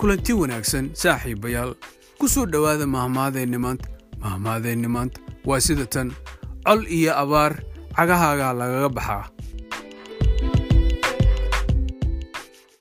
kulanti wanaagsan saaxiibayaal. Ku soo dhowaada mahmaadeenni maanta. Mahmaadeenni maanta waa sida tan. Col iyo abaar cagahaagaa lagaga baxaa.